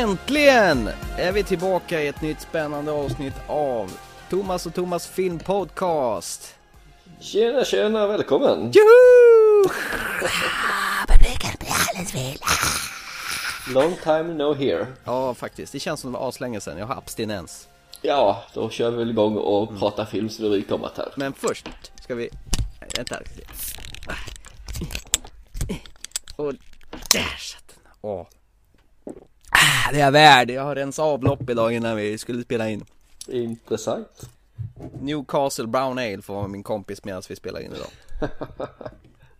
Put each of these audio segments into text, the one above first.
Äntligen är vi tillbaka i ett nytt spännande avsnitt av Thomas och Thomas filmpodcast. Tjena tjena, välkommen! Juhu! Publiken blir alldeles vild. Long time no here. Ja, faktiskt. Det känns som det var aslänge sedan. Jag har abstinens. Ja, då kör vi väl igång och pratar film så det att här. Men först ska vi... Vänta. Och där satt den. Åh. Ah, det är jag värd. Jag har rensat avlopp idag innan vi skulle spela in. Intressant. Newcastle Brown Ale får vara min kompis medan vi spelar in idag.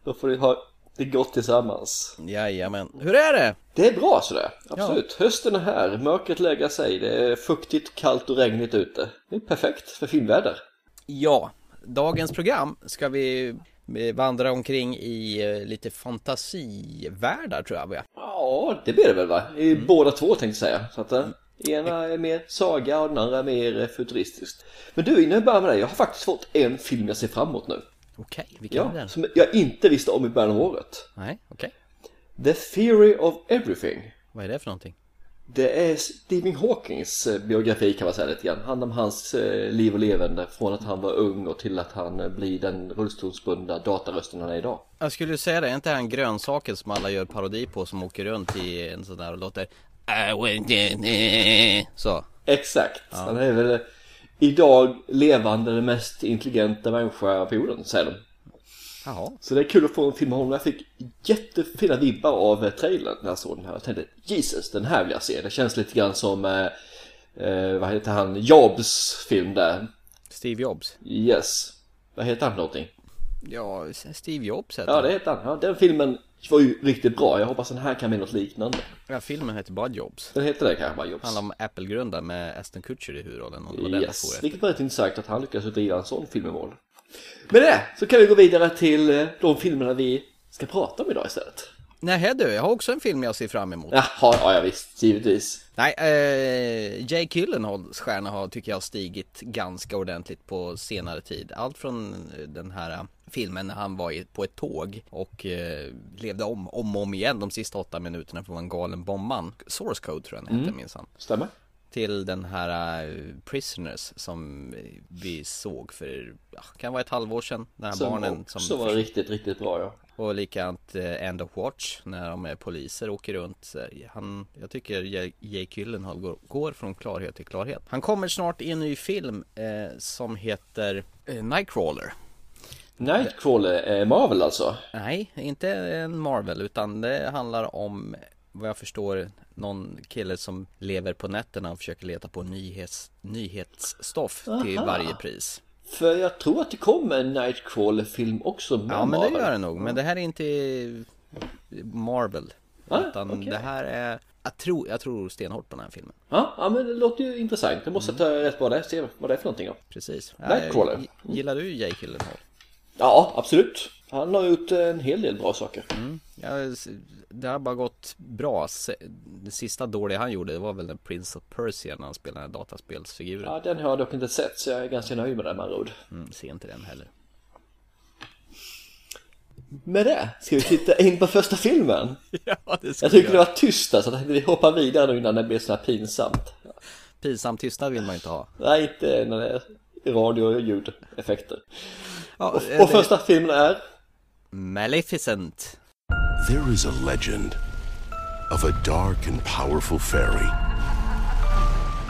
Då får vi ha det gott tillsammans. Jajamän. Hur är det? Det är bra sådär, absolut. Hösten är här, mörkret lägger sig, det är fuktigt, kallt och regnigt ute. Det är perfekt för filmväder. Ja, dagens program ska vi vandra omkring i eh, lite fantasivärldar tror jag. Ja, det blir det väl va? I båda två tänkte jag säga. Så att, eh, ena är mer saga och den andra är mer eh, futuristiskt. Men du, innan jag börjar med dig, jag har faktiskt fått en film jag ser fram emot nu. Okej, vilken är Ja, den? som jag inte visste om i början av året. Nej, okej. The Theory of Everything. Vad är det för någonting? Det är Stephen Hawkings eh, biografi kan man säga lite grann. Handlar om hans eh, liv och levande från att han var ung och till att han eh, blir den rullstolsbundna datarösten han är idag. Jag skulle säga det, är inte han grönsaken som alla gör parodi på som åker runt i en sån där och låter Så. Exakt, han är väl idag levande den mest intelligenta människa på jorden säger de. Jaha. Så det är kul att få en film med honom. Jag fick jättefina vibbar av eh, trailern när jag såg den här. Jag tänkte Jesus, den här vill jag se. Det känns lite grann som, eh, eh, vad heter han, Jobs film där. Steve Jobs. Yes. Vad heter han för någonting? Ja, Steve Jobs heter Ja, det heter han. Ja, den filmen var ju riktigt bra. Jag hoppas den här kan bli något liknande. Ja, filmen heter bara Jobs. Den heter det kanske bara Jobs. Handlar om Apple-grundaren med Aston Kutcher i huvudrollen Yes, vilket var rätt intressant att han lyckades driva en sån film i mål. Med det så kan vi gå vidare till eh, de filmerna vi ska prata om idag istället. Nej du, jag har också en film jag ser fram emot. Jaha, ja, ja visst, givetvis. Nej, eh, Jake Gyllenhaals stjärna har, tycker jag, stigit ganska ordentligt på senare tid. Allt från den här eh, filmen när han var på ett tåg och eh, levde om, om och om igen de sista åtta minuterna för att vara en galen bombman. Source Code tror jag den hette minsann. Stämmer? Till den här uh, Prisoners som vi såg för, ja, kan vara ett halvår sedan. Den här Som barnen också var riktigt, riktigt bra ja. och likadant eh, End of Watch när de är poliser åker runt. Han, jag tycker Jake Gyllenhaal går, går från klarhet till klarhet. Han kommer snart i en ny film eh, som heter eh, Nightcrawler. Nightcrawler är Marvel alltså? Nej, inte en Marvel utan det handlar om vad jag förstår någon kille som lever på nätterna och försöker leta på nyhets, nyhetsstoff till Aha. varje pris. För jag tror att det kommer en Nightcrawler-film också med Ja men det gör det nog, men det här är inte Marvel. Ah, utan okej. det här är, jag tror, jag tror stenhårt på den här filmen. Ja, ja, men det låter ju intressant. Jag måste ta rätt på det, se vad det är för någonting då. Precis. Nightcrawler. G- Gillar du Jake Gyllenhaal? Ja, absolut. Han har gjort en hel del bra saker. Ja, s- det har bara gått bra. Det sista dåliga han gjorde det var väl den Prince of Persia när han spelade den här dataspelsfiguren. Ja, den har jag dock inte sett så jag är ganska nöjd med den med andra. Mm, ser inte den heller. Med det ska vi titta in på första filmen. Ja, det Jag tycker det var tyst där så tänkte vi hoppar vidare nu innan det blir så här pinsamt. Pinsam tystnad vill man inte ha. Nej, inte när det är radio och ljudeffekter. Ja, Och, eh, och det- första filmen är Maleficent. There is a legend of a dark and powerful fairy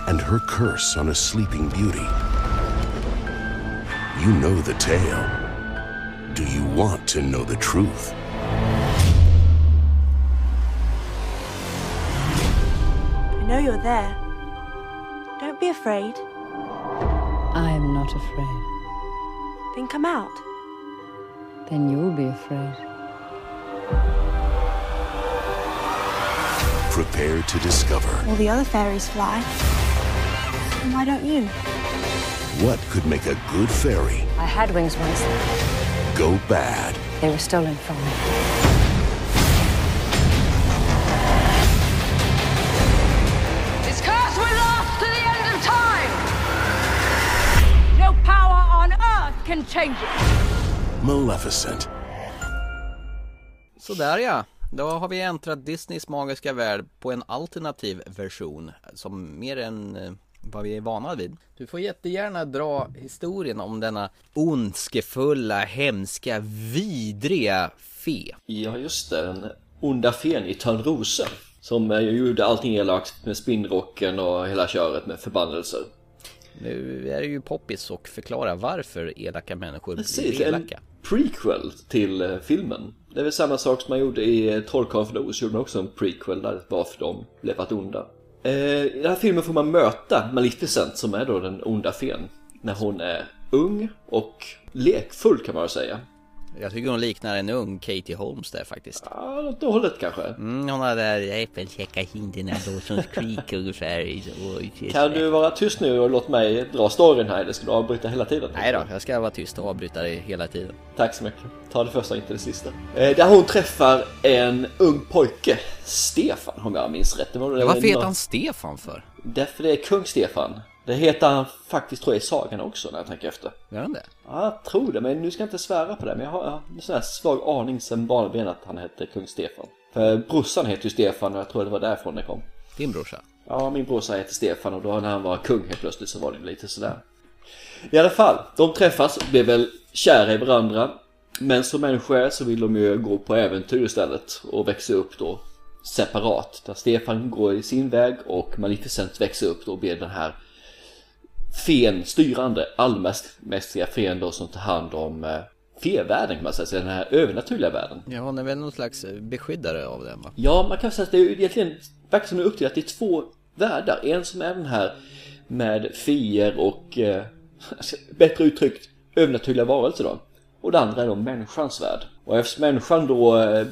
and her curse on a sleeping beauty. You know the tale. Do you want to know the truth? I know you're there. Don't be afraid. I am not afraid. Then come out. Then you'll be afraid. Prepare to discover All the other fairies fly. And why don't you? what could make a good fairy I had wings once. go bad. They were stolen from me. Its curse will last to the end of time! No power on earth can change it! Maleficent. Sådär ja. Då har vi äntrat Disneys magiska värld på en alternativ version som mer än eh, vad vi är vana vid. Du får jättegärna dra historien om denna ondskefulla, hemska, vidriga fe. Ja, just det. Den onda fen i Törnrosen. Som eh, gjorde allting elakt med spinnrocken och hela köret med förbannelser. Nu är det ju poppis och förklara varför elaka människor Precis, blir en elaka. prequel till eh, filmen. Det är väl samma sak som man gjorde i eh, Trollkarlen från Oz, gjorde man också en prequel där varför de blev varit onda. Eh, I den här filmen får man möta Maleficent som är då den onda fen. När hon är ung och lekfull kan man väl säga. Jag tycker hon liknar en ung Katie Holmes där faktiskt. Ja, det hållet kanske. Mm, hon har där Äppelkäcka kinderna Dawson's Creek ungefär. Kan du vara tyst nu och låt mig dra storyn här eller ska du avbryta hela tiden? Nej då, jag ska vara tyst och avbryta det hela tiden. Tack så mycket. Ta det första, inte det sista. Eh, där hon träffar en ung pojke, Stefan om jag minns rätt. Det var, det var Varför heter han Stefan för? Därför det är kung Stefan. Det heter han faktiskt tror jag i sagan också när jag tänker efter. Gör han det? Ja, jag tror det, men nu ska jag inte svära på det. Men jag har, jag har en sån här svag aning sen barnben att han hette kung Stefan. För brorsan heter ju Stefan och jag tror det var därifrån det kom. Din brorsa? Ja, min brorsa heter Stefan och då när han var kung helt plötsligt så var det lite sådär. I alla fall, de träffas, blir väl kära i varandra. Men som människor så vill de ju gå på äventyr istället och växa upp då separat. Där Stefan går i sin väg och Maleficent växer upp då och blir den här fen, styrande, allmästiga fen då som tar hand om eh, fevärlden kan man säga, så den här övernaturliga världen. Ja, hon är väl någon slags beskyddare av den va? Ja, man kan säga att det är egentligen verkar som det är uppdelat i två världar. En som är den här med fier och eh, bättre uttryckt övernaturliga varelser då. Och det andra är då människans värld. Och eftersom människan då eh,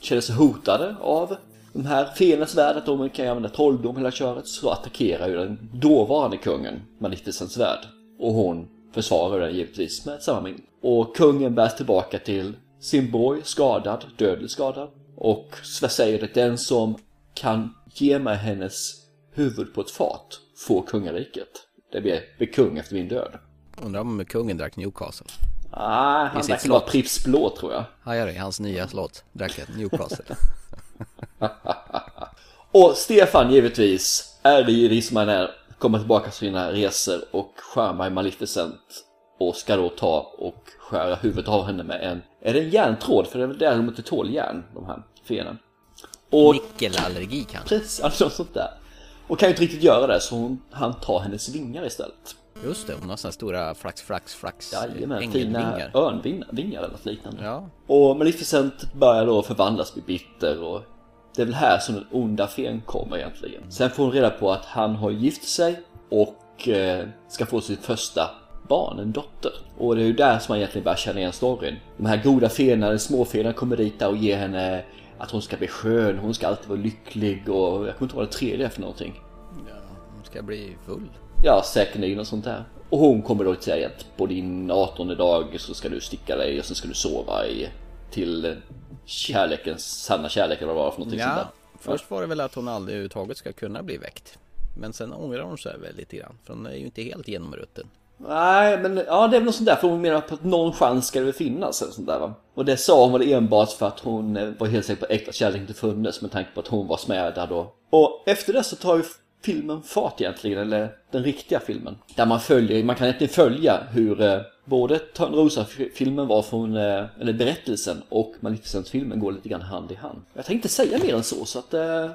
känner sig hotade av de här feernas värld, att de kan använda trolldom hela köret, så attackerar ju den dåvarande kungen Maleficents värld. Och hon försvarar den givetvis med samma min. Och kungen bärs tillbaka till sin borg, skadad, dödligt skadad. Och säger att den som kan ge mig hennes huvud på ett fat får kungariket. Det blir, blir kung efter min död. Undrar om kungen drack Newcastle? Ah, han vara slott. Pripps blå tror jag. Hajar i hans nya slott, drack Newcastle. Och Stefan givetvis är i han är, kommer tillbaka från sina resor och skärmar Maleficent och ska då ta och skära huvudet av henne med en, är det en järntråd? För det är väl där de inte tål järn, de här fenen. Och Nickelallergi kanske? precis, alltså sånt där. Och kan ju inte riktigt göra det så hon, han tar hennes vingar istället. Just det, hon har såna stora flax, flax, flax Jajamän, fina örnvingar eller något liknande. Ja, Och Maleficent börjar då förvandlas, bli bitter och det är väl här som den onda fen kommer egentligen. Sen får hon reda på att han har gift sig och eh, ska få sitt första barn, en dotter. Och det är ju där som man egentligen börjar känna igen storyn. De här goda feerna, de små feerna kommer dit där och ger henne att hon ska bli skön, hon ska alltid vara lycklig och jag kommer inte ihåg vad det tredje är för någonting. hon ska bli full. Ja, säkerligen och sånt där. Och hon kommer då till säga att på din 18 dag så ska du sticka dig och sen ska du sova i till kärlekens sanna kärlek eller vad det var för någonting sånt Ja, där. först var det väl att hon aldrig överhuvudtaget ska kunna bli väckt. Men sen ångrar hon sig väl lite grann, för hon är ju inte helt genomrutten. Nej, men ja, det är väl något sånt där för hon menar på att någon chans ska det väl finnas eller sånt där va. Och det sa hon väl enbart för att hon var helt säker på att äkta kärlek inte funnits med tanke på att hon var smädad och... Och efter det så tar ju filmen fart egentligen, eller den riktiga filmen. Där man följer, man kan egentligen följa hur eh, både Törnrosa-filmen var från, eh, eller berättelsen och Maleficent-filmen går lite grann hand i hand. Jag tänkte säga mer än så, så att eh,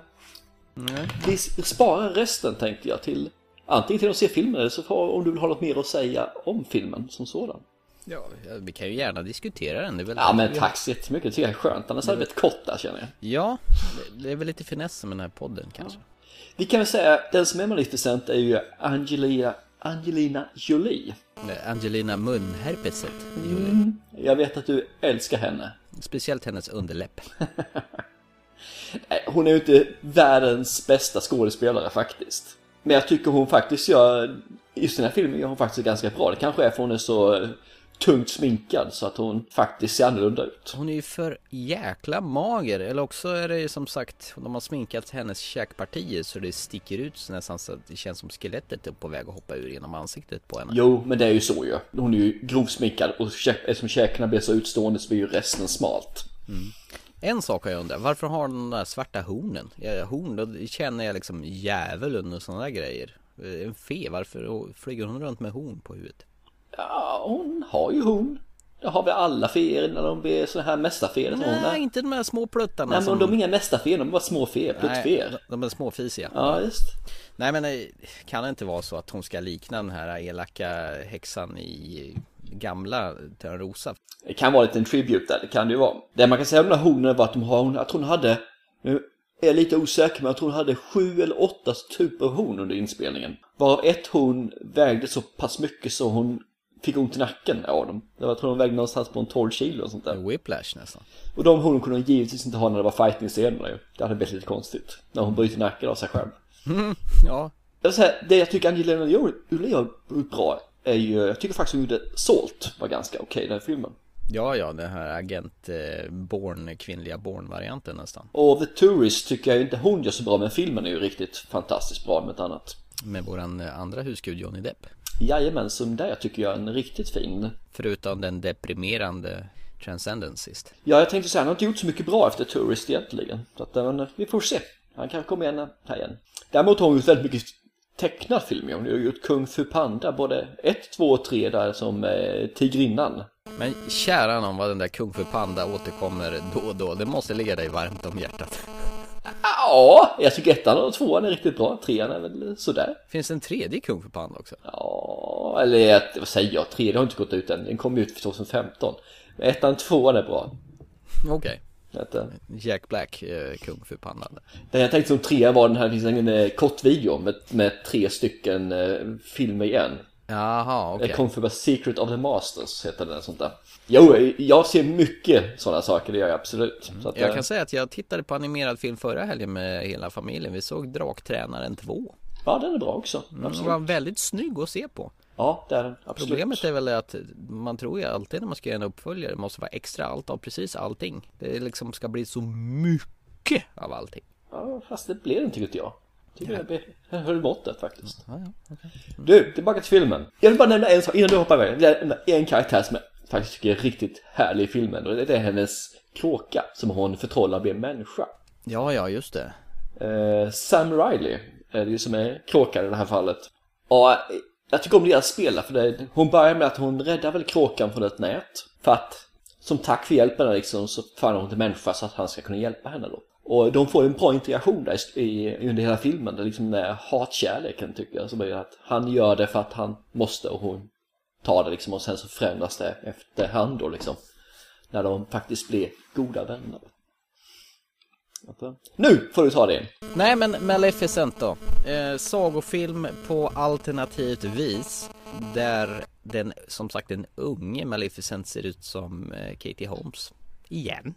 vi sparar resten tänkte jag till antingen till att se filmen eller så får, om du vill ha något mer att säga om filmen som sådan. Ja, vi kan ju gärna diskutera den. Det är väl Ja men tack så jättemycket, det tycker jag är skönt. Annars hade det blivit kort där känner jag. Ja, det- det är väl lite finess med den här podden kanske. Vi kan väl säga den som är Maleficent är ju Angelina, Angelina Jolie. Angelina Munherpeset. Jag vet att du älskar henne. Speciellt hennes underläpp. Hon är ju inte världens bästa skådespelare faktiskt. Men jag tycker hon faktiskt gör, just den här filmen gör hon faktiskt ganska bra. Det kanske är för hon är så tungt sminkad så att hon faktiskt ser annorlunda ut. Hon är ju för jäkla mager. Eller också är det ju som sagt, de har sminkat hennes käkpartier så det sticker ut så nästan så att det känns som skelettet är på väg att hoppa ur genom ansiktet på henne. Jo, men det är ju så ju. Hon är ju grovsminkad och eftersom käkarna blir så utstående så blir ju resten smalt. En sak har jag undrat, varför har de de där svarta hornen? Ja, horn, då känner jag liksom djävulen och sådana där grejer. En fe, varför flyger hon runt med horn på huvudet? Ja, hon har ju hon. Det har väl alla feer när de blir så här mästarfeer. Nej, Nej, nej, inte de här små pluttarna nej men som... de är inga mästarfeer, de är bara små feer, pluttfeer. de är småfisiga. Ja, just. Nej men eh, kan det inte vara så att hon ska likna den här elaka häxan i gamla Törnrosa? Det kan vara en liten tribute där, det kan det ju vara. Det man kan säga om de här hornen var att de har, jag tror hon hade, nu är jag lite osäker men jag tror hon hade sju eller åtta typer av horn under inspelningen. Varav ett horn vägde så pass mycket så hon fick ont i nacken av dem. Jag tror hon vägde någonstans på en 12 kilo och sånt där. Whiplash nästan. Och de hornen kunde hon givetvis inte ha när det var fighting-scenerna ju. Det hade blivit lite konstigt. När hon bryter nacken av sig själv. Ja, Jag säga, det jag tycker Angelina Jolie har gjort bra är ju, jag tycker faktiskt hon gjorde Salt var ganska okej den här filmen. ja, ja den här agent eh, Born, kvinnliga Born-varianten nästan. Och The Tourist tycker jag inte hon gör så bra men filmen är ju riktigt fantastiskt bra med ett annat. Med våran eh, andra husgud Johnny Depp. Jajamän, där tycker jag är en riktigt fin. Förutom den deprimerande Transcendence sist. Ja, jag tänkte säga, han har inte gjort så mycket bra efter Tourist egentligen. Så att, men, vi får se. Han kan komma igen här igen. Däremot har hon gjort väldigt mycket tecknad film. Hon har gjort Kung Fu Panda, både 1, 2 och 3 där som eh, Tigrinnan. Men kära någon vad den där Kung Fu Panda återkommer då och då. Det måste ligga dig varmt om hjärtat. Ja, jag tycker ettan och tvåan är riktigt bra. Trean är väl sådär. Finns det en tredje Kung Fu Panda också? Ja, eller vad säger jag? Tredje har inte gått ut än. Den kom ut 2015. Men ettan och tvåan är bra. Okej. Eh, Jack Black, eh, Kung Fu Panda. Det jag tänkte som trea var den här, det finns en eh, kort video med, med tre stycken eh, filmer igen. Jaha, okej. Okay. Kung Fu Secret of the Masters heter den sånt där. Jo, jag ser mycket sådana saker, det gör jag absolut. Så att, Jag eh, kan säga att jag tittade på animerad film förra helgen med hela familjen. Vi såg Draktränaren 2. Ja, den är bra också. Den Absolut. var väldigt snygg att se på. Ja, det är den. Absolut. Problemet är väl att man tror ju alltid när man ska göra en uppföljare det måste vara extra allt av precis allting. Det liksom ska bli så mycket av allting. Ja, fast det det inte tycker jag. Tycker jag jag höll måttet faktiskt. Ja, ja, okej. Du, tillbaka till filmen. Jag vill bara nämna en sak innan du hoppar iväg. Jag nämna en karaktär som jag faktiskt tycker är riktigt härlig i filmen. Och det är hennes kråka som hon förtrollar blir människa. ja, ja, just det. Eh, Sam Riley är det ju som är kråkan i det här fallet. Och eh, jag tycker om deras spel för det, hon börjar med att hon räddar väl kråkan från ett nät. För att som tack för hjälpen liksom, så förvandlar hon till människa så att han ska kunna hjälpa henne då. Och de får en bra integration där i, i, under hela filmen. Det är liksom den där hatkärleken tycker jag. Som är att han gör det för att han måste och hon tar det liksom och sen så förändras det efterhand då liksom. När de faktiskt blir goda vänner. Eh, nu får du ta det. Nej men Maleficent då. Eh, sagofilm på alternativt vis. Där den, som sagt den unge Maleficent ser ut som eh, Katie Holmes. Igen.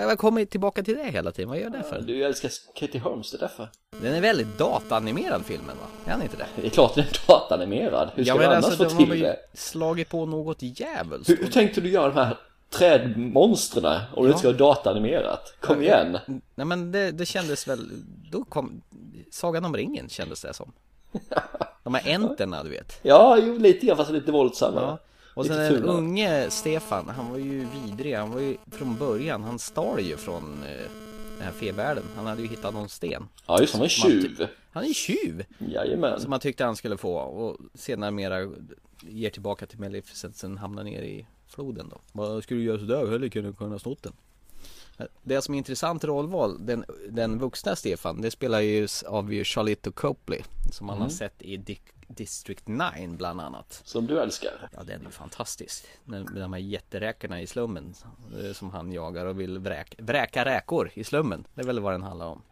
Jag kommit tillbaka till det hela tiden, vad gör det för? Du älskar Katie Holmes, det är därför. Den är väldigt datanimerad filmen va? Är han inte det? Det är klart den är datanimerad. Hur ska Ja du men annars alltså få till det? slagit på något djävulskt. Hur, hur tänkte du göra de här trädmonstren om du inte ska ha datanimerat? Kom igen! Nej men det, det kändes väl, då kom, Sagan om ringen kändes det som. De här enterna du vet. Ja, jo, lite grann fast lite våldsammare. Ja. Och sen den unge Stefan, han var ju vidrig, han var ju från början, han stal ju från eh, den här fevärlden. Han hade ju hittat någon sten. Ja, just han var tjuv. Han är ju tjuv! Jajamän. Som man tyckte han skulle få och senare mera ger tillbaka till Maleficent, sen hamnar ner i floden då. Vad skulle du göra sådär? Hellre kunde du kunna snott den. Det som är intressant rollval, den, den vuxna Stefan, det spelar ju av ju Charlotte Copley Som man har sett i Dick, District 9 bland annat. Som du älskar. Ja den är fantastisk. Med de här jätteräkorna i slummen eh, Som han jagar och vill vräka, vräka räkor i slummen. Det är väl vad den handlar om.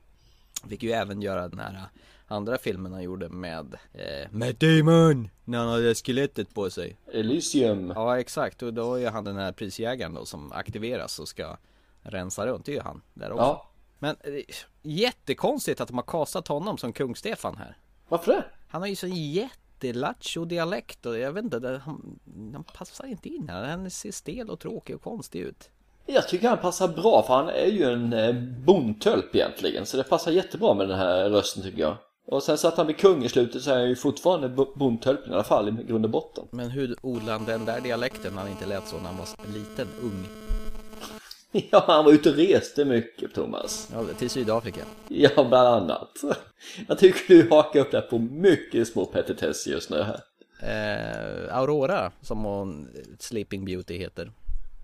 Fick ju även göra den här andra filmen han gjorde med eh, Matt Damon När han hade skelettet på sig. Elysium. Ja exakt. Och då är han den här prisjägaren då som aktiveras och ska rensa runt, det är ju han där också. Ja. Men eh, jättekonstigt att de har kastat honom som kung Stefan här. Varför det? Han har ju sån jättelattjo dialekt och jag vet inte, det, han, han passar inte in här Han ser stel och tråkig och konstig ut Jag tycker han passar bra för han är ju en eh, bondtölp egentligen. Så det passar jättebra med den här rösten tycker jag. Och sen så att han blir kung i slutet så är han ju fortfarande bo- bondtölp i alla fall i grund och botten. Men hur odlade han den där dialekten när han inte lät så när han var liten, ung? Ja, han var ute och reste mycket Thomas. Ja, till Sydafrika. Ja, bland annat. Jag tycker du hakar upp där på mycket små petitesser just nu här. Eh, Aurora, som hon, Sleeping Beauty heter.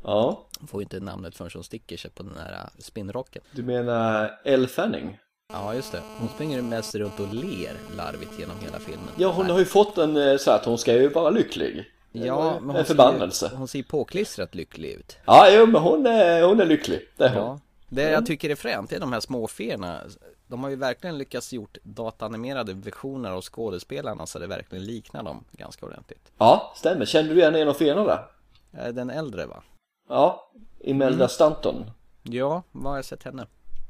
Ja, Hon får ju inte namnet förrän hon sticker sig på den här äh, spinnrocken. du menar Elle Fanning? Ja, just det. Hon springer mest runt och ler larvigt genom hela filmen. Ja, hon har ju fått en eh, så att hon ska ju vara lycklig. Ja, men hon en förbannelse. Ser, hon ser påklistrat lycklig ut. Ja, jo, men hon är, hon är lycklig. Det är hon. Ja. Det jag tycker är fränt är de här småfena. De har ju verkligen lyckats gjort datanimerade versioner av skådespelarna så det verkligen liknar dem ganska ordentligt. Ja, stämmer. Kände du igen en av fenorna där? Eh, Den äldre va? Ja, Imelda Mm. Stanton. Ja, var har jag sett henne?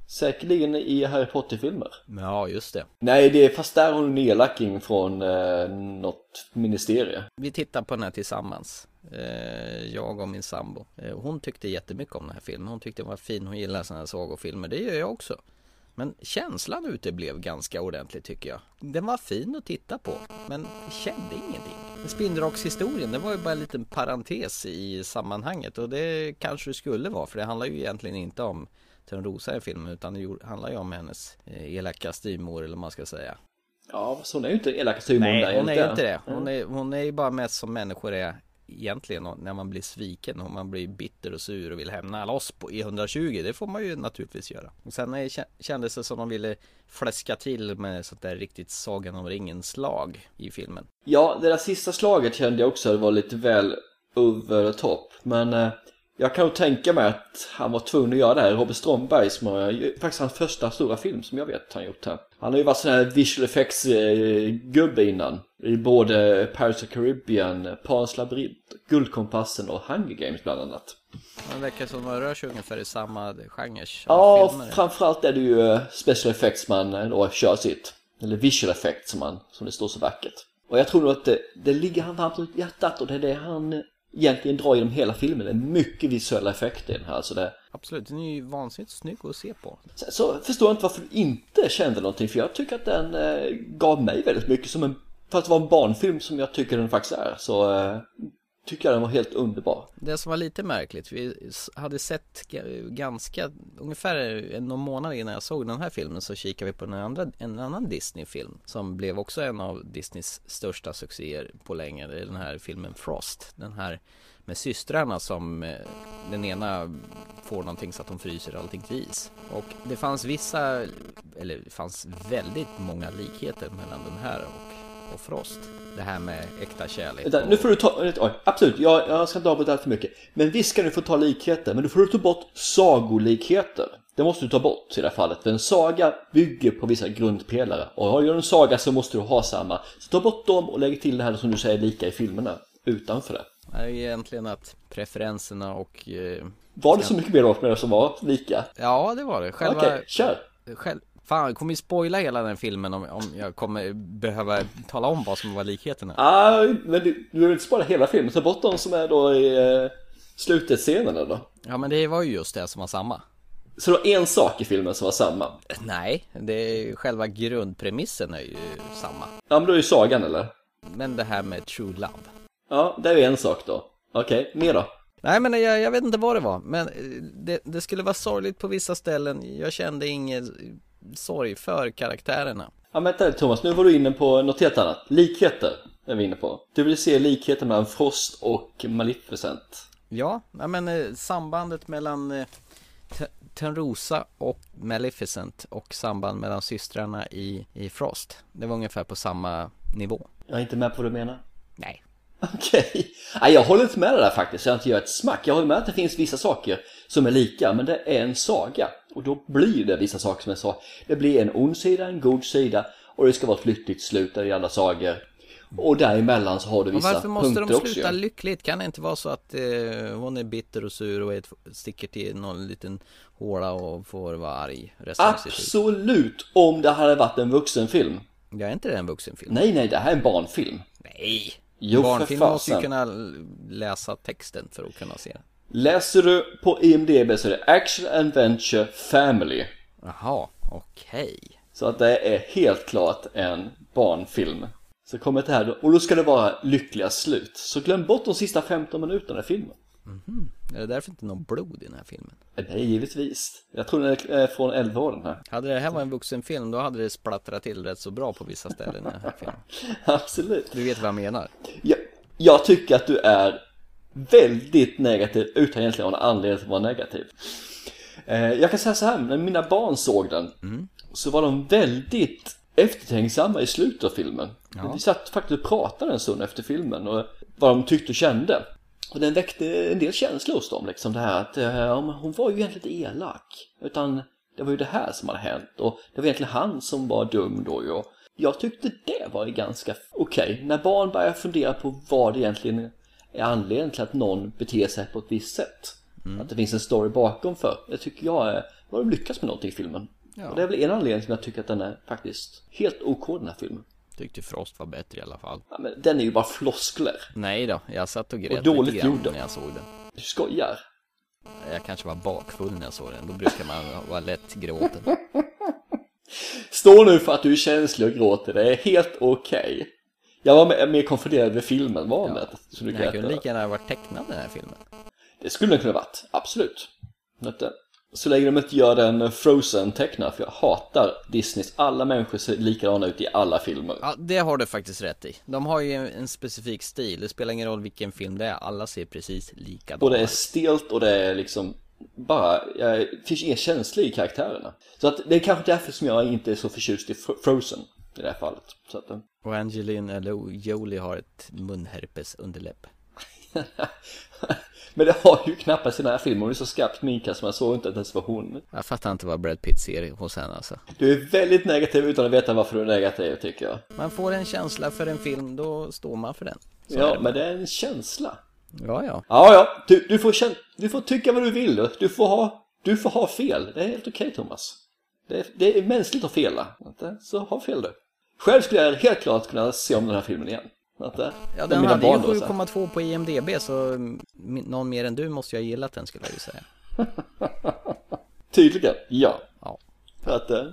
Säkerligen i Harry Potter-filmer. Ja, just det. Nej, det är fast där hon är elaking från eh, något ministerie. Vi tittar på den här tillsammans. Eh, jag och min sambo. Eh, hon tyckte jättemycket om den här filmen. Hon tyckte den var fin. Hon gillar sådana här sagofilmer. Det gör jag också. Men känslan ute blev ganska ordentligt tycker jag. Den var fin att titta på, men kände ingenting. Spindelrockshistorien, det var ju bara en liten parentes i sammanhanget och det kanske det skulle vara för det handlar ju egentligen inte om Törnrosa i filmen utan det handlar ju om hennes eh, elaka styvmor eller vad man ska säga. Ja, så hon är ju inte elaka styvmor där Nej, hon är ju inte. det. Hon är, hon är ju bara mest som människor är egentligen när man blir sviken och man blir bitter och sur och vill hämna loss på i 120 det får man ju naturligtvis göra. Och sen kändes det som de ville fläska till med sånt där riktigt Sagan om ringen slag i filmen. Ja, det där sista slaget kände jag också var lite väl the top. Men eh, jag kan nog tänka mig att han var tvungen att göra det här. Robert Stromberg som har faktiskt hans första stora film som jag vet han gjort här. Han har ju varit sån här visual effects eh, innan. I både Pirates of Caribbean, Pans labyrint, Guldkompassen och Hunger Games bland annat. Det verkar som de rör sig ungefär i samma genre Ja, filmer. framförallt är det ju eh, special effects man eh, då kör sitt. Eller visual effects som, man, som det står så vackert. Och jag tror nog att det, det ligger han varmt runt hjärtat och det är det han egentligen drar genom hela filmen. Det är mycket visuella effekter i den här. Alltså det, Absolut, den är ju vansinnigt snygg att se på. så, så förstår jag inte varför du inte kände någonting. För jag tycker att den eh, gav mig väldigt mycket som en... För att vara en barnfilm som jag tycker den faktiskt är. Så eh, tycker jag den var helt underbar. Det som var lite märkligt, vi hade sett ganska, ungefär någon månad innan jag såg den här filmen så kikade vi på en, andra, en annan Disney-film som blev också en av Disneys största succéer på länge. Det är den här filmen Frost. Den här med systrarna som eh, den ena får någonting så att de fryser allting till is. Och det fanns vissa, eller det fanns väldigt många likheter mellan den här och, och Frost. Det här med äkta kärlek. Vänta, och- nu får du ta, oj, absolut, jag, jag ska inte avbryta allt för mycket. Men visst ska du få ta likheter, men då får du ta bort sagolikheter. Det måste du ta bort i det här fallet, för en saga bygger på vissa grundpelare. Och har du en saga så måste du ha samma. Så ta bort dem och lägg till det här som du säger lika i filmerna, utanför det. Det är egentligen att preferenserna och eh, Var det så mycket mer då med det som var lika? Ja det var det, själva Okej, kör! själv, Fan, jag kommer ju spoila hela den filmen om, om jag kommer behöva tala om vad som var likheterna Ah, men du, du vill inte spara hela filmen, ta bort de som är då i eh, slutet-scenerna då. Ja men det var ju just det som var samma Så det var en sak i filmen som var samma. Nej, det är själva grundpremissen är ju samma Ja, men då är ju sagan eller? Men det här med true love Ja, det är ju en sak då. Okej, mer då? Nej men jag, jag vet inte vad det var, men eh, det, det skulle vara sorgligt på vissa ställen Jag kände ingen sorg för karaktärerna Ja, men vänta Thomas, nu var du inne på något helt annat. Likheter är vi inne på. Du vill se likheter mellan Frost och Maleficent. Ja, men eh, sambandet mellan eh, Törnrosa och Maleficent och samband mellan systrarna i, i Frost Det var ungefär på samma nivå Jag är inte med på vad du menar. Nej Okej. Nej, jag håller inte med det där faktiskt. Jag inte gör ett smack. Jag håller med att det finns vissa saker som är lika, men det är en saga. Och då blir det vissa saker som är så. Det blir en ond sida, en god sida och det ska vara ett lyckligt slut i alla sagor. Och däremellan så har du vissa varför måste punkter de också. sluta ja. lyckligt? Kan det inte vara så att eh, hon är bitter och sur och ett, sticker till någon liten håla och får vara arg resten? Absolut, om det hade varit en vuxenfilm. Jag är inte det en vuxenfilm? Nej, nej, det här är en barnfilm. Nej! Jo, Barnfilm måste ju kunna läsa texten för att kunna se den Läser du på IMDB så är det Action Adventure Family. Jaha, okej Så att det är helt klart en barnfilm. Så kommer det här och då ska det vara lyckliga slut. Så glöm bort de sista 15 minuterna i filmen. Är det därför inte någon blod i den här filmen? Nej, givetvis. Jag tror den är eh, från 11 år den här. Hade det här varit en vuxenfilm då hade det splattrat till rätt så bra på vissa ställen i den här filmen. Absolut. Du vet vad jag menar? Jag, jag tycker att du är väldigt negativ utan egentligen en anledning att vara negativ. Eh, jag kan säga så här, när mina barn såg den så var de väldigt eftertänksamma i slutet av filmen. Vi satt faktiskt och pratade en stund efter filmen och vad de tyckte och kände. Och den väckte en del känslor hos dem liksom det här att eh, ja, hon var ju egentligen inte elak. Utan det var ju det här som hade hänt och det var egentligen han som var dum då ju. Och Jag tyckte det var ganska okej. När barn börjar fundera på vad det egentligen är anledningen till att någon beter sig på ett visst sätt. Att det finns en story bakom för. Det tycker jag är, har de lyckats med någonting i filmen. Ja. Och det är väl en anledning till att jag tycker att den är faktiskt helt OK den här filmen. Tyckte Frost var bättre i alla fall. Ja, men den är ju bara floskler. Nej då, jag satt och grät Och dåligt lite grann när jag såg den. Du skojar. Jag kanske var bakfull när jag såg den, då brukar man vara lätt gråten. Stå nu för att du är känslig och gråter, det är helt okej. Jag var mer, konfunderad med filmen var med. Så här kunde över. lika gärna ha varit tecknad den här filmen. Det skulle den kunna varit, absolut. Så länge de inte gör den Frozen tecknad, för jag hatar Disneys. Alla människor ser likadana ut i alla filmer. Ja, det har du faktiskt rätt i. De har ju en, specifik stil, det spelar ingen roll vilken film det är, alla ser precis likadana Och det är ut. stelt och det är liksom bara, det finns ingen känsla i karaktärerna. Så att det är kanske därför som jag inte är så förtjust i Fro- Frozen i det här fallet. Så att, eh, Och Angelina Jolie har ett munherpes underläpp. Men det har ju knappast i den här filmen, hon är så skarpt sminkad som jag såg inte att det var hon. Jag fattar inte vad Brad Pitt ser hos henne alltså. Du är väldigt negativ utan att veta varför du är negativ tycker jag. Man får en känsla för en film, då står man för den. Så Ja, det. men det är en känsla. Ja, ja. Ja, ja, du, du, får känna, du får tycka vad du vill. Du får ha, du får ha fel. Det är helt okej Thomas. Det är, det är mänskligt att fela. Så ha fel du. Själv skulle jag helt klart kunna se om den här filmen igen. Inte? Ja, Med den hade ju barn då, så här. 7,2 på IMDB så någon mer än du måste ju ha gillat den skulle jag ju säga. Tydligen, ja. Ja. För att eh,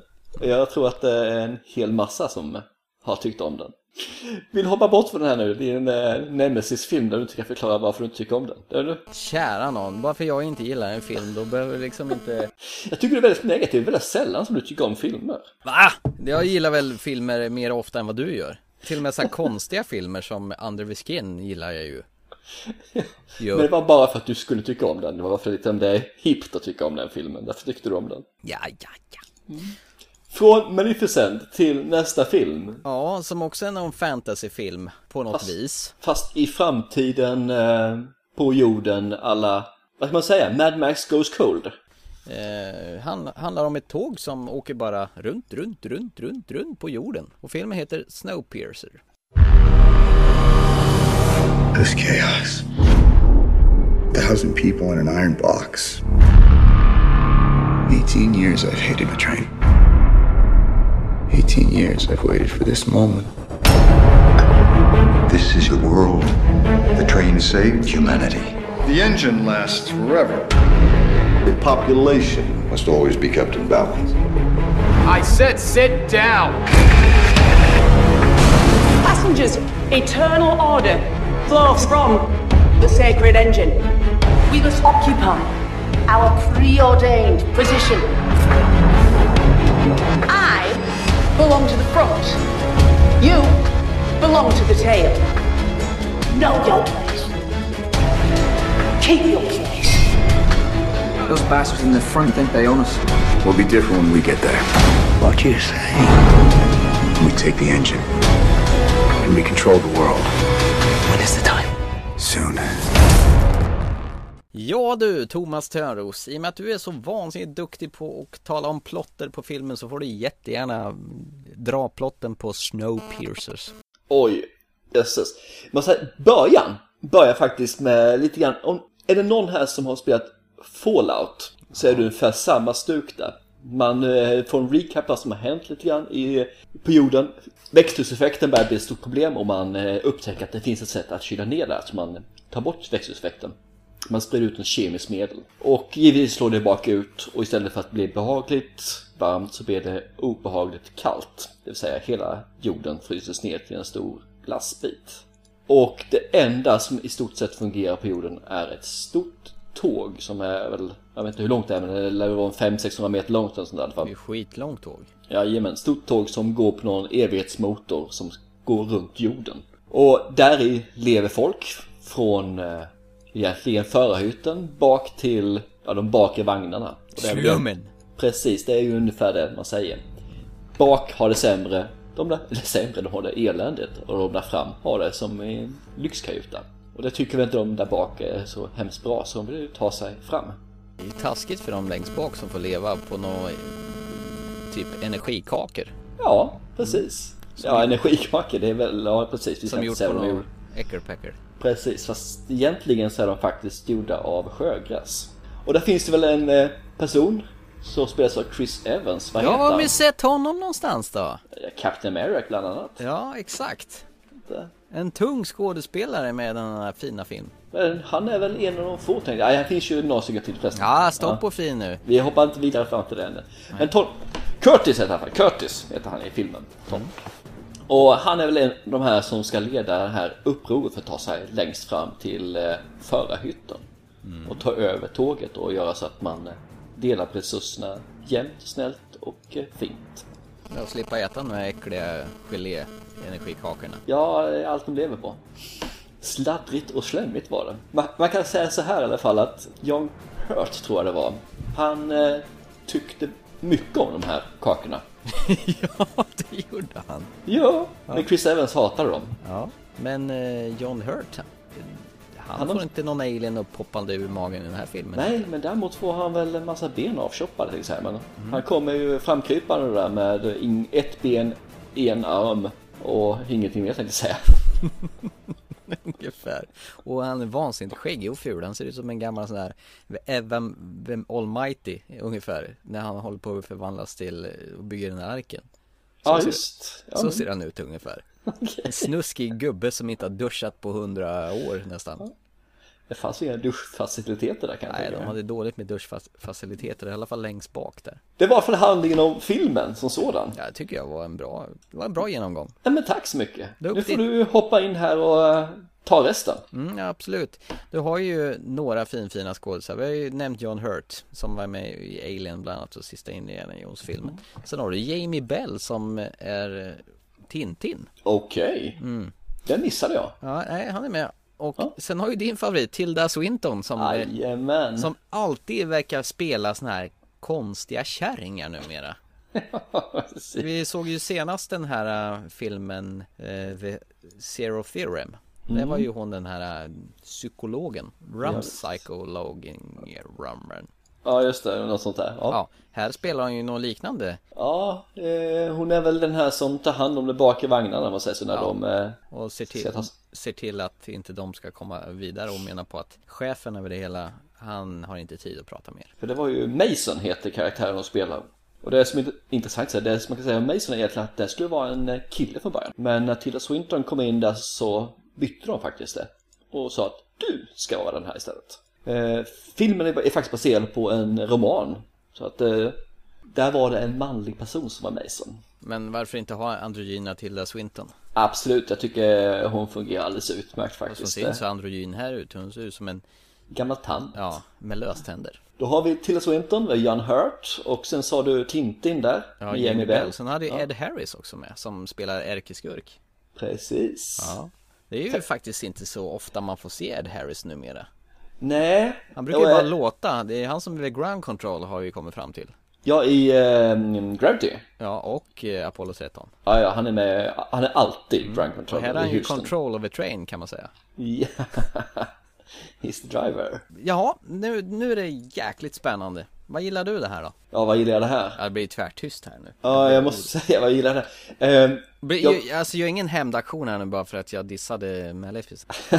jag tror att det är en hel massa som har tyckt om den. Vill du hoppa bort från den här nu? Det är en eh, Nemesis-film där du inte kan förklara varför du inte tycker om den. Är du? Kära någon, bara för jag inte gillar en film då behöver liksom inte... Jag tycker du är väldigt negativ, det är väldigt sällan som du tycker om filmer. Va? Jag gillar väl filmer mer ofta än vad du gör. Till och med så här konstiga filmer som Under the Skin gillar jag ju. Jo. Men det var bara för att du skulle tycka om den. Det var för att det är hippt att tycka om den filmen. Därför tyckte du om den. Ja, ja, ja. Från Maleficent till nästa film. Ja, som också är någon fantasyfilm på något vis. Fast i framtiden eh, på jorden alla, vad ska man säga, Mad Max Goes Cold. Eh, han, handlar om ett tåg som åker bara runt, runt, runt, runt, runt på jorden. Och filmen heter Snowpiercer. This chaos. Thousand people in an iron box. 18 years I've hated a train. 18 years I've waited for this moment. This is your world. The train saved humanity. The engine lasts forever. The population must always be kept in balance. I said sit down! Passengers, eternal order flows from the sacred engine. We must occupy our preordained position. I belong to the front. You belong to the tail. Know your place. Keep your place. Those bastards in the front think they own us. We'll be different when we get there. What you say? We take the engine. And we control the world. When is the time? Soon. Ja du, Thomas Törnros, i och med att du är så vansinnigt duktig på att tala om plotter på filmen så får du jättegärna dra plotten på Snowpiercers. Oj, jösses. Man säger, början börjar faktiskt med lite grann, om, är det någon här som har spelat Fallout så är det ungefär samma stuk där. Man eh, får en recap vad som har hänt lite grann i, på jorden. Växthuseffekten börjar bli ett stort problem och man eh, upptäcker att det finns ett sätt att kyla ner det, att man tar bort växthuseffekten. Man sprider ut en kemisk medel. Och givetvis slår det bak ut och istället för att bli behagligt varmt så blir det obehagligt kallt. Det vill säga hela jorden fryses ner till en stor glassbit. Och det enda som i stort sett fungerar på jorden är ett stort tåg som är väl, jag vet inte hur långt det är men det lär vara 500-600 meter långt eller sånt där i alla fall. Det är skitlångt tåg. Jajamän, stort tåg som går på någon evighetsmotor som går runt jorden. Och där i lever folk från eh, egentligen förarhytten bak till ja, de bakre vagnarna. Och det är väl- Slummen. Precis, det är ju ungefär det man säger. Bak har det sämre, de där, eller sämre, de har det eländigt. Och de där fram har det som en lyxkajuta. Och det tycker väl inte de där bak är så hemskt bra, så de vill ju ta sig fram. Det är taskigt för de längst bak som får leva på något typ energikakor. Ja, precis. Ja, energikakor, det är väl, ja precis. Vi Som gjort på gjorda. äckerpäcker. Precis, fast egentligen så är de faktiskt gjorda av sjögräs. Och där finns det väl en eh, person som spelas av Chris Evans, vad Ja, heter har vi sett honom någonstans då? Captain America bland annat. Ja, exakt. En tung skådespelare med den här fina film. Men han är väl en av de få tänkte jag. Han finns ju några stycken till förresten. Ja, stopp på fin nu. Vi hoppar inte vidare fram till det ännu. Men Tom, Curtis heter han Curtis heter han i filmen. Tom. Och han är väl en av de här som ska leda det här upproret för att ta sig längst fram till eh, förarhytten. Och ta över tåget och göra så att man eh, delar på resurserna jämnt, snällt och eh, fint. Jag slippa äta de här äckliga gelé-energikakorna. Ja, allt de lever på. Sladdrigt och slemmigt var det. Man, man kan säga så här i alla fall att John Hurt tror jag det var. Han eh, tyckte mycket om de här kakorna. ja, det gjorde han. Ja, men Chris Evans hatade dem. Ja, men eh, John Hurt, han, han får har- inte någon alien upphoppande ur magen i den här filmen. Nej, men däremot får han väl en massa ben avchoppade till exempel. Mm. Han kommer ju framkrypande där med ett ben, en arm och ingenting mer tänkte jag säga. Ungefär. Och han är vansinnigt skäggig och ful. Han ser ut som en gammal sån här Evan vem Almighty ungefär. När han håller på att förvandlas till eh, och bygger den här arken. Så Ja, just. Ja, Så ser han ut ungefär. En snuskig gubbe som inte har duschat på hundra år nästan. Det fanns inga duschfaciliteter där kan jag Nej, de hade dåligt med duschfaciliteter, i alla fall längst bak där. Det var för handlingen om filmen som sådan. Ja, det tycker jag var en bra, var en bra genomgång. Nej, men tack så mycket. Nu får du hoppa in här och eh, ta resten. Mm, ja, absolut. Du har ju några finfina skådisar. Vi har ju nämnt John Hurt som var med i Alien bland annat och sista Indiana Jones-filmen. Sen har du Jamie Bell som är Tintin. Okej. Den missade jag. Ja, nej, han är med. Och sen har ju din favorit Tilda Swinton som, eh, som alltid verkar spela såna här konstiga kärringar numera. Vi såg ju senast den här äh, filmen äh, The Zero Theorem. Det Mm. var ju hon den här äh, psykologen, Rum Psychologen Rumren. Ja, just det. Något sånt där. Ja. Ja, här spelar hon ju något liknande. Ja, eh, hon är väl den här som tar hand om de bakre vagnarna, om man säger så, när Ja. de... Eh, Och ser till, Ser ser till att inte de ska komma vidare och menar på att chefen över det hela, han har inte tid att prata mer. för det var ju Mason heter karaktären de spelar. Och det som är intressant, det som man kan säga om Mason är egentligen att det skulle vara en eh, kille från början. Men när Tilda Swinton kom in där så bytte de faktiskt det. Och sa att du ska vara den här istället. Eh, filmen är, är faktiskt baserad på en roman. Så att eh, där var det en manlig person som var Mason. Men varför inte ha androgyna Tilda Swinton? Absolut, jag tycker hon fungerar alldeles utmärkt Som faktiskt. ser inte så androgyn här ut, hon ser ut som en, Gammal tant. ja, med löständer. Då har vi Tilda Swinton, John Hurt och sen sa du Tintin där. Ja, med Jamie Bell. Sen hade ju Ja, Ed Harris också med, som spelar ärkeskurk. Precis. Ja. Det är ju faktiskt inte så ofta man får se Ed Harris numera. Nej. Han brukar ju bara är- låta, det är han som är ground control har vi kommit fram till. Ja, i ehm, Gravity. Ja, och eh, Apollo 13. Ja, ja, han är med, han är alltid Drunk Control Och här är han ju control of a train kan man säga. Ja, he's the driver. Ja, nu, nu är det jäkligt spännande. Vad gillar du det här då? Ja, vad gillar jag det här? Ja, det blir tvärtyst här nu. Ja, jag måste säga, vad gillar jag det här? Blir- jag- jag... Alltså jag är ingen hämndaktion här nu bara för att jag dissade Maleficent.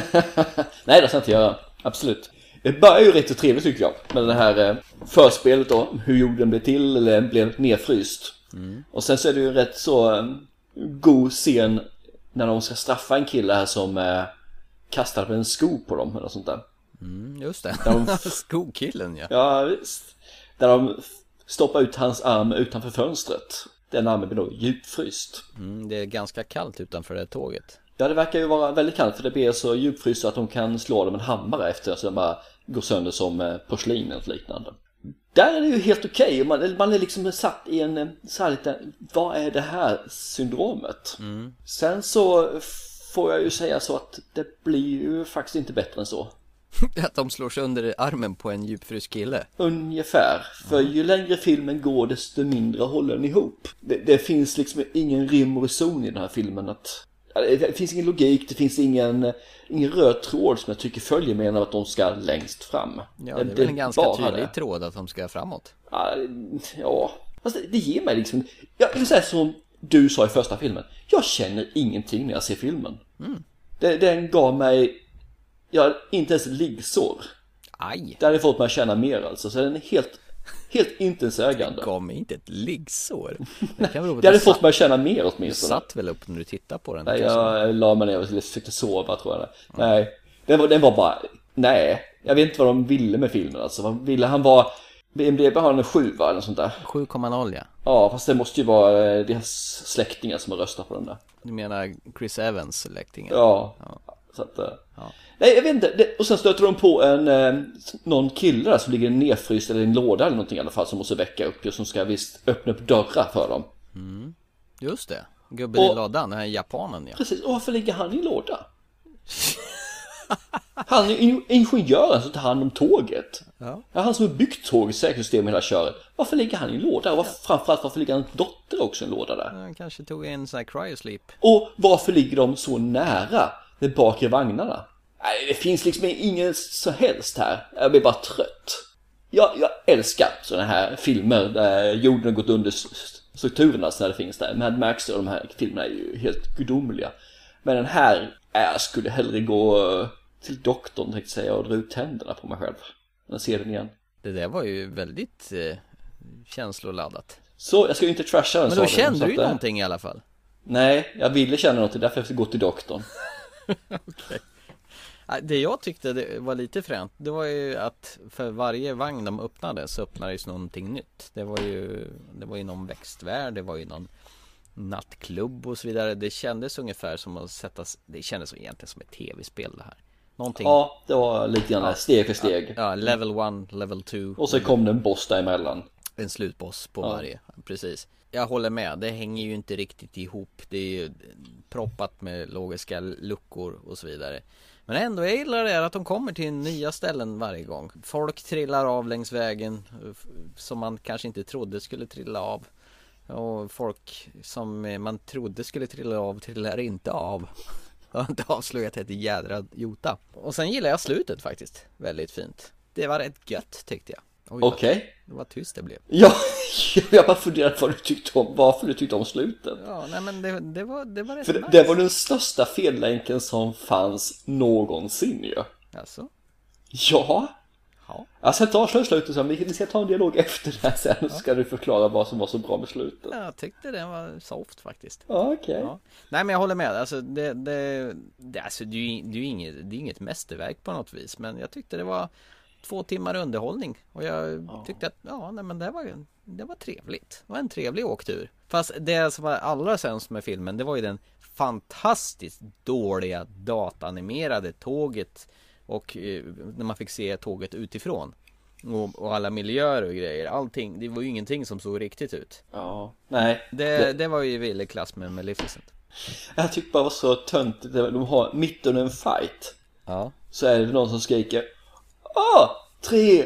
Nej, det ska jag inte göra. Absolut. Det börjar ju rätt så trevligt tycker jag. Med det här eh, förspelet då. Hur jorden blev till eller blev nedfryst. Och sen så är det ju rätt så eh, god scen när de ska straffa en kille här som eh, kastar en sko på dem eller sånt där. Mm, just det. De- Skokillen ja. Ja, visst. Där de stoppar ut hans arm utanför fönstret. Den armen blir då djupfryst. Mm, det är ganska kallt utanför det tåget. Ja, det verkar ju vara väldigt kallt för det blir så djupfryst att de kan slå dem med en hammare efter så de bara går sönder som eh, porslin eller liknande. Där är det ju helt okej, man, man är liksom satt i en eh, så här lite, vad är det här syndromet? Sen så får jag ju säga så att det blir ju faktiskt inte bättre än så. Att de slår sönder armen på en djupfryst kille. Ungefär. För ju längre filmen går desto mindre håller den ihop. Det, det finns liksom ingen rim och reson i den här filmen. Att, det, finns ingen logik, det finns ingen, ingen röd tråd som jag tycker följer med att de ska längst fram. Ja, det är väl en ganska tydlig det. tråd att de ska framåt. Ja, det, det ger mig liksom, jag vill säga som du sa i första filmen. Jag känner ingenting när jag ser filmen. Det, den gav mig, ja, inte ens liggsår. Aj! Det hade fått mig att känna mer alltså, så den är helt, helt intetsägande. Gav mig inte ett liggsår. Det kan Det hade du fått mig att känna mer du åtminstone. satt väl upp när du tittade på den? Nej, jag la mig ner och försökte sova tror jag. det. Nej, den var, den var bara, nej. Jag vet inte vad de ville med filmen alltså. Vad ville han vara? BMDB har en sjua eller något sånt där. 7,0 ja. Ja, fast det måste ju vara eh, deras släktingar som har röstat på den där. Du menar Chris Evans släktingar? Ja, så att... eh, Nej, jag vet inte. Det, och sen stöter de på en, eh, någon kille där som ligger nedfryst eller i en låda eller någonting i alla fall som måste väcka upp och som ska visst öppna upp dörrar för dem. Just det. Gubben i Och- lådan, den här japanen ja. Precis, och varför ligger han i en låda? Han är in- ingenjören som tar hand om tåget. Ja. Ja, han som har byggt tåget, säkerhetssystem och hela köret. Varför ligger han i en låda? Och varför, framförallt varför ligger hans dotter också i en låda där? Han kanske tog en sån här cryosleep. Och varför ligger de så nära de bakre vagnarna? Nej, det finns liksom ingen så helst här. Jag blir bara trött. Jag, jag älskar sådana här filmer där jorden har gått under strukturerna när det finns där. Mad Max och de här filmerna är ju helt gudomliga. Men den här, äh, jag skulle hellre gå till doktorn tänkte jag säga och dra ut tänderna på mig själv. Än att se den igen. Det där var ju väldigt eh, känsloladdat. Så jag ska ju inte trasha den Men då kände du att, ju eh, någonting i alla fall. Nej, jag ville känna någonting, därför jag fick gå till doktorn. Nej, Det jag tyckte det var lite fränt, det var ju att för varje vagn de öppnade så öppnades någonting nytt. Det var ju, det var ju någon växtvärld, det var ju någon nattklubb och så vidare. Det kändes ungefär som att sättas, det kändes egentligen som ett tv-spel det här. Någonting. Ja, det var lite grann steg för steg. Ja, level 1, level 2. Och så kom det en boss däremellan. En slutboss på Ja. varje, precis. Jag håller med, det hänger ju inte riktigt ihop. Det är ju proppat med logiska luckor och så vidare. Men ändå, jag gillar det här att de kommer till nya ställen varje gång. Folk trillar av längs vägen som man kanske inte trodde skulle trilla av. Och folk som man trodde skulle trilla av trillar inte av. Jag har inte avslöjat ett jädra jota. Och sen gillar jag slutet faktiskt. Väldigt fint. Det var rätt gött tyckte jag. Vad- Okej. Det var tyst det blev. Ja, jag bara funderat vad du tyckte om, varför du tyckte om slutet. Ja, nej men det, det var, det var rätt För det, nice. det var den största fellänken som fanns någonsin ju. Alltså, Ja. Ja. Ska inte avslöja slutet sen, vi ska ta en dialog efter det här sen, så ska du förklara vad som var så bra med slutet. Jag tyckte den var soft faktiskt. Ja, okej. Ja. Nej men jag håller med, alltså det, det, det, alltså, det, är ju- det är inget, det är inget mästerverk på något vis Men jag tyckte det var två timmar underhållning Och jag tyckte att, ja nej men det var, det var trevligt Det var en trevlig åktur Fast det som var allra sämst med filmen, det var ju den fantastiskt dåliga datanimerade tåget Och eh, när man fick se tåget utifrån och, och alla miljöer och grejer, allting, det var ju ingenting som såg riktigt ut Ja, nej. Det, det var ju i klass med Maleficent Jag tyckte bara det var så töntigt, de har mitt under en fight. Ja Så är det någon som skriker Ah! Tre,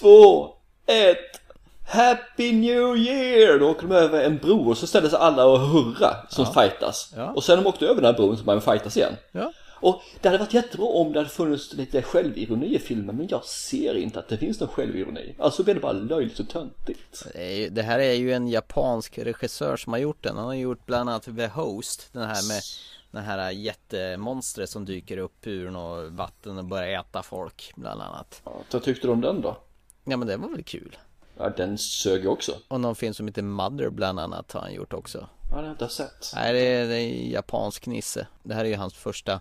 två, ett Happy New Year! Då åker de över en bro och så ställer sig alla och hurra som fightas. Ja. Och sen när de åkte över den här bron så börjar de fightas igen. Ja Och det hade varit jättebra om det hade funnits lite självironi i filmen men jag ser inte att det finns någon självironi. Alltså blir det bara löjligt och töntigt. Det här är ju en japansk regissör som har gjort den Han har gjort bland annat The Host Den här med Den här jättemonstret som dyker upp ur något vatten och börjar äta folk bland annat Ja, vad tyckte du om den då? Ja men det var väl kul Ja, den sög också. Och någon film som heter Mother bland annat har han gjort också Ja, det har jag inte sett. Nej det är, det är japansk nisse Det här är ju hans första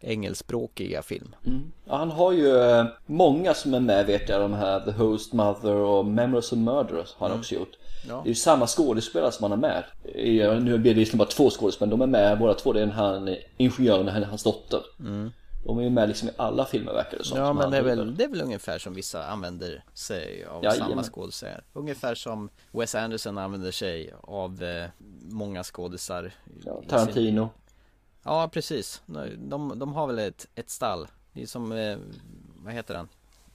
engelskspråkiga film. Mm. Ja, han har ju eh, många som är med vet jag, de här The Host Mother och Memories of Murderers har han också gjort. Ja. Det är ju samma skådespelare som han är med. Eh, Nu blir det visserligen bara två skådespelare, men de är med båda två. Det är den här ingenjören och hans dotter. Mm. De är ju med liksom i alla filmer verkar det som. Ja som men det är, väl, det är väl ungefär som vissa använder sig av Jajamän. samma skådespelare. Ungefär som Wes Anderson använder sig av eh, många skådisar. i- i sin- Tarantino. Ja precis. De, de har väl ett, ett stall. Det är som, eh, vad heter han?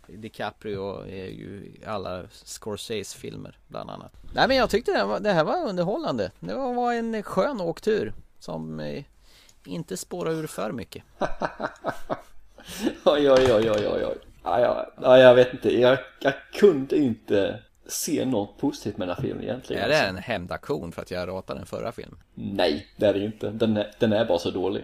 DiCaprio är eh, ju i alla Scorsese-filmer bland annat. Nej men jag tyckte det här var, det här var underhållande. Det var, en skön åktur som eh, inte spårar ur för mycket. Oj, oj, oj, oj, oj, oj. Ja, jag, ja, jag vet inte. Jag, jag kunde inte se något positivt med den här filmen egentligen. Är det alltså. en hämndaktion för att jag ratade den förra filmen? Nej, det är det ju inte. Den är, den är bara så dålig.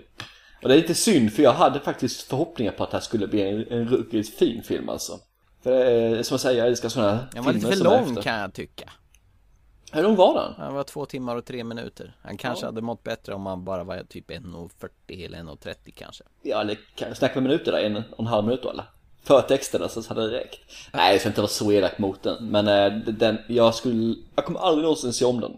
Och det är lite synd för jag hade faktiskt förhoppningar på att det här skulle bli en, en ruggigt fin film alltså. För eh, som jag säger, jag älskar sådana här Den var lite för är lång kan jag tycka. Hur lång var den? Den var två timmar och tre minuter. Han kanske Ja. hade mått bättre om han bara var typ 1.40 eller 1.30 kanske. Ja, eller snackar vi minuter där? En och en halv minut då eller? För texten så hade det räckt. Nej, jag ska inte vara så elak mot den. Men eh, den, jag skulle, jag kommer aldrig någonsin se om den.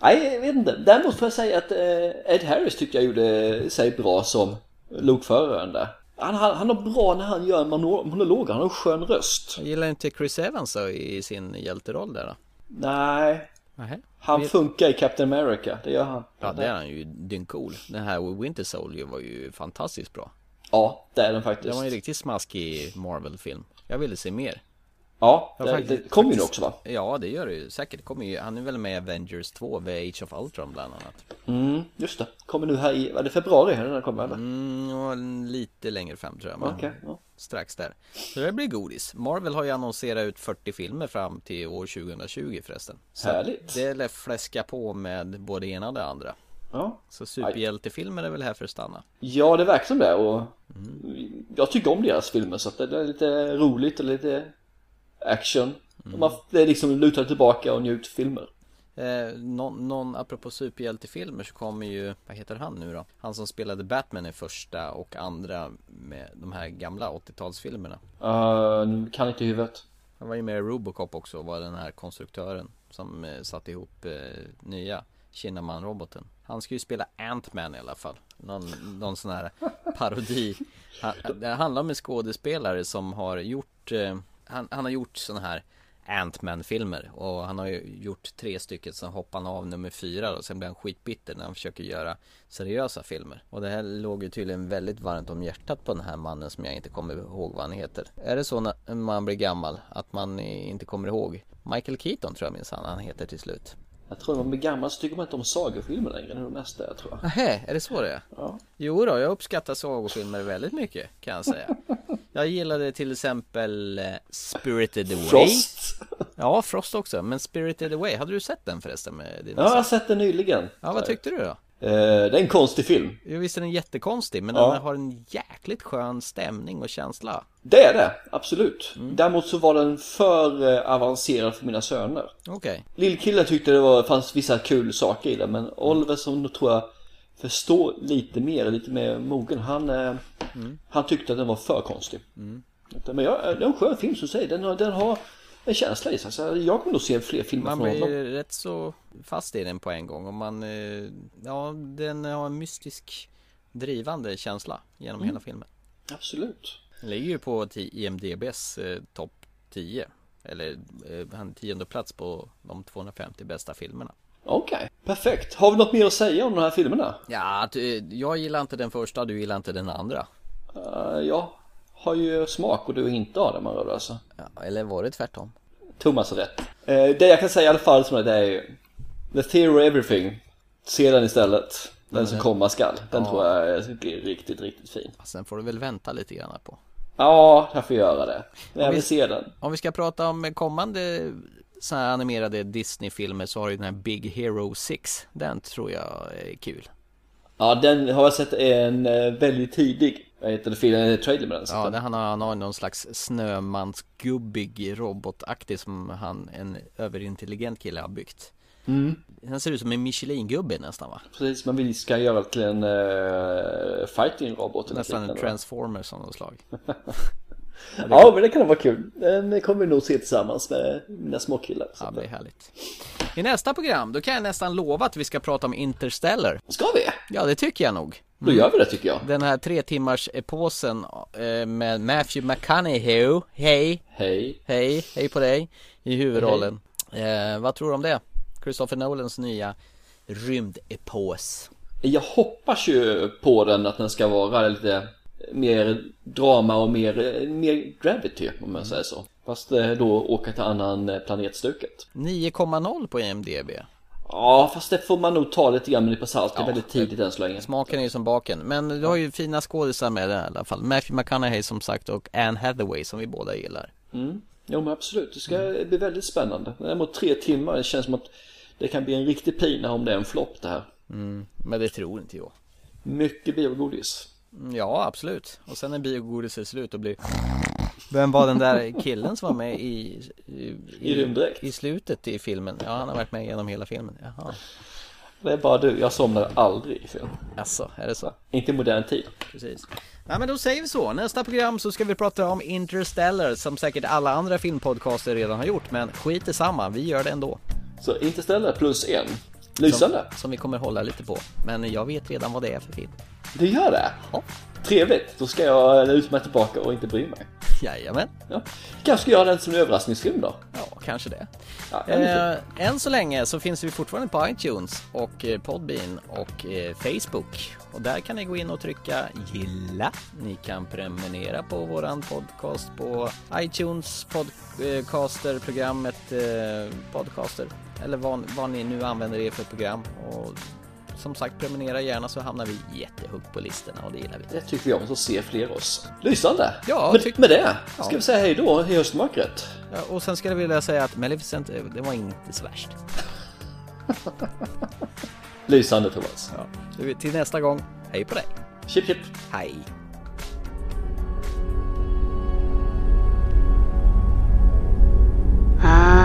Nej, jag vet inte. Däremot får jag säga att eh, Ed Harris tyckte jag gjorde sig bra som lokföraren där. Han, han, han är bra när han gör en mono- monolog, han har en skön röst. Jag gillar inte Chris Evans då i sin hjälteroll där då? Nej, Nähä. han Vi- funkar i Captain America, det gör han. Ja det är han ju dyngcool. Den här Winter Soldier var ju fantastiskt bra. Ja, det är den faktiskt. Det var en riktigt smaskig Marvel-film. Jag ville se mer. Ja, det, faktiskt- det kommer ju nu också va? Ja det gör det ju säkert. Kommer ju, han är väl med i Avengers 2 vid Age of Ultron bland annat. Mm, just det. Kommer nu här i, vad är det februari här den kommer eller? Mm, lite längre fram tror jag. Men Okej, ja. Strax där. Så det blir godis. Marvel har ju annonserat ut 40 filmer fram till år 2020 förresten. Så Härligt. Det lär fläska på med både ena och det andra. Ja. Så superhjältefilmer är väl här för att stanna. Ja, det verkar som det och jag tycker om deras filmer så att det är lite roligt och lite action. Och Man, det är liksom luta tillbaka och njut filmer. Eh, någon, någon, apropå superhjältefilmer så kommer ju, vad heter han nu då? Han som spelade Batman i första och andra med de här gamla 80-talsfilmerna. Uh, kan inte huvudet. Han var ju med i Robocop också och var den här konstruktören som eh, satte ihop eh, nya Kinnaman-roboten. Han ska ju spela Ant-Man i alla fall. Någon, någon sån här parodi. Han, det handlar om en skådespelare som har gjort, eh, han, han har gjort sån här Ant-Man-filmer och han har ju gjort tre stycken sen hoppade han av nummer fyra och sen blir han skitbitter när han försöker göra seriösa filmer. Och det här låg ju tydligen väldigt varmt om hjärtat på den här mannen som jag inte kommer ihåg vad han heter. Är det så när man blir gammal att man inte kommer ihåg? Michael Keaton tror jag minsann han heter till slut. Jag tror när man blir gammal så tycker man inte om sagofilmer längre. Det är det mesta jag tror. Nähä, är det så det är? Ja. Jo då, jag uppskattar sagofilmer väldigt mycket kan jag säga. Jag gillade till exempel eh, Spirited Away. Frost. Ja, Frost också. Men Spirited Away, hade du sett den förresten med dina Ja, jag har sett den nyligen. Ja, vad tyckte du då? Eh, det är en konstig film. Jo, visst är den jättekonstig, men Ja. den har en jäkligt skön stämning och känsla. Det är det, absolut. Mm. Däremot så var den för eh, avancerad för mina söner. Okej. Lillkillen tyckte det var, fanns vissa kul saker i den men Oliver som nog tror jag förstår lite mer, lite mer mogen, han, eh, han tyckte att den var för konstig. Men jag, det är en skön film som säger, den har, den har en känsla i sig. Så jag kommer nog se fler filmer Man från blir honom. rätt så fast i den på en gång och man, eh, ja, den har en mystisk drivande känsla genom Mm. hela filmen. Absolut. Den ligger ju på IMDBs eh, topp 10 Eller eh, han tionde plats på de 250 bästa filmerna Okej, perfekt. Har vi något mer att säga om de här filmerna? Ja, eh, jag gillar inte den första, du gillar inte den andra Uh, jag har ju smak och du inte har det man rör alltså. ja, Eller var det tvärtom? Thomas har rätt. Eh, det jag kan säga i alla fall som det är ju The Theory of Everything. Se den istället. Den Ja, som den- komma skall. Den Ja. tror jag är riktigt, riktigt fin. Sen får du väl vänta lite grann på Ja, jag får göra det. Men jag Om vi- vill se den. Om vi ska prata om kommande så här animerade Disney-filmer så har du den här Big Hero 6 Den tror jag är kul Ja, den har jag sett en eh, väldigt tidig, vad heter det, film, en trailer med den. Ja, det, han, har, han har någon slags snömansgubbig robotaktig som han, en överintelligent kille har byggt Den ser ut som en Michelin-gubbe nästan va? Precis, man vill ska göra till en uh, fighting-robot Nästan en liknande. Transformers av något slag. Ja, men det kan vara kul. Den kommer vi nog se tillsammans med mina småkillar. Ja, det är härligt. I nästa program, då kan jag nästan lova att vi ska prata om Interstellar. Ska vi? Ja, det tycker jag nog. Då gör vi det tycker jag. Den här tre timmars eposen eh, med Matthew McConaughey, hej, Hej. hej, hej på dig, i huvudrollen. Eh, vad tror du om det? Christopher Nolans nya rymdepos. Jag hoppas ju på den att den ska vara lite mer drama och mer, mer gravity om man säger så. Fast eh, då åka till annan eh, planetstuket. 9,0 på IMDB. Ja, fast det får man nog ta lite grann med nypa salt. Det är väldigt tidigt än så länge. Smaken är ju som baken, men du har ju fina skådisar med det i alla fall. Matthew McConaughey som sagt och Anne Hathaway som vi båda gillar. Mm. Jo men absolut, det ska bli väldigt spännande. Däremot tre timmar, det känns som att det kan bli en riktig pina om det är en flopp det här. Mm, men det tror inte jag. Mycket biogodis. Ja, absolut. Och sen när biogodiset är slut och blir Vem var den där killen som var med i i, I rymddräkt? I slutet i filmen? Ja, han har varit med genom hela filmen. Jaha. Det är bara du, jag somnar aldrig i film. Alltså, är det så? Inte i modern tid. Precis. Ja men då säger vi så. Nästa program så ska vi prata om Interstellar som säkert alla andra filmpodcaster redan har gjort. Men skit i samma, vi gör det ändå. Så Interstellar plus en. Lysande. Som, som vi kommer hålla lite på. Men jag vet redan vad det är för film. Det gör det? Ja. Trevligt, då ska jag luta mig tillbaka och inte bry mig. Jajamän. Ja. Kanske göra den som en överraskningsfilm då? Ja, kanske det. Ja. Eh, än så länge så finns vi fortfarande på iTunes och eh, Podbean och eh, Facebook. Och där kan ni gå in och trycka gilla. Ni kan prenumerera på våran podcast på iTunes podcaster, programmet eh, podcaster. Eller vad, vad ni nu använder er för program. Och som sagt, prenumerera gärna så hamnar vi jättehögt på listorna och det gillar vi. Det tycker vi om, så ser fler oss. Lysande! Ja, med, tyck- med det ska Ja. vi säga hej då, hej höstmörkret. Ja, och sen skulle jag vilja säga att Maleficent, eh, det var inte så värst. Lysande Thomas. Ja. Du, Till nästa gång, hej på dig! Chip chip! Hej! I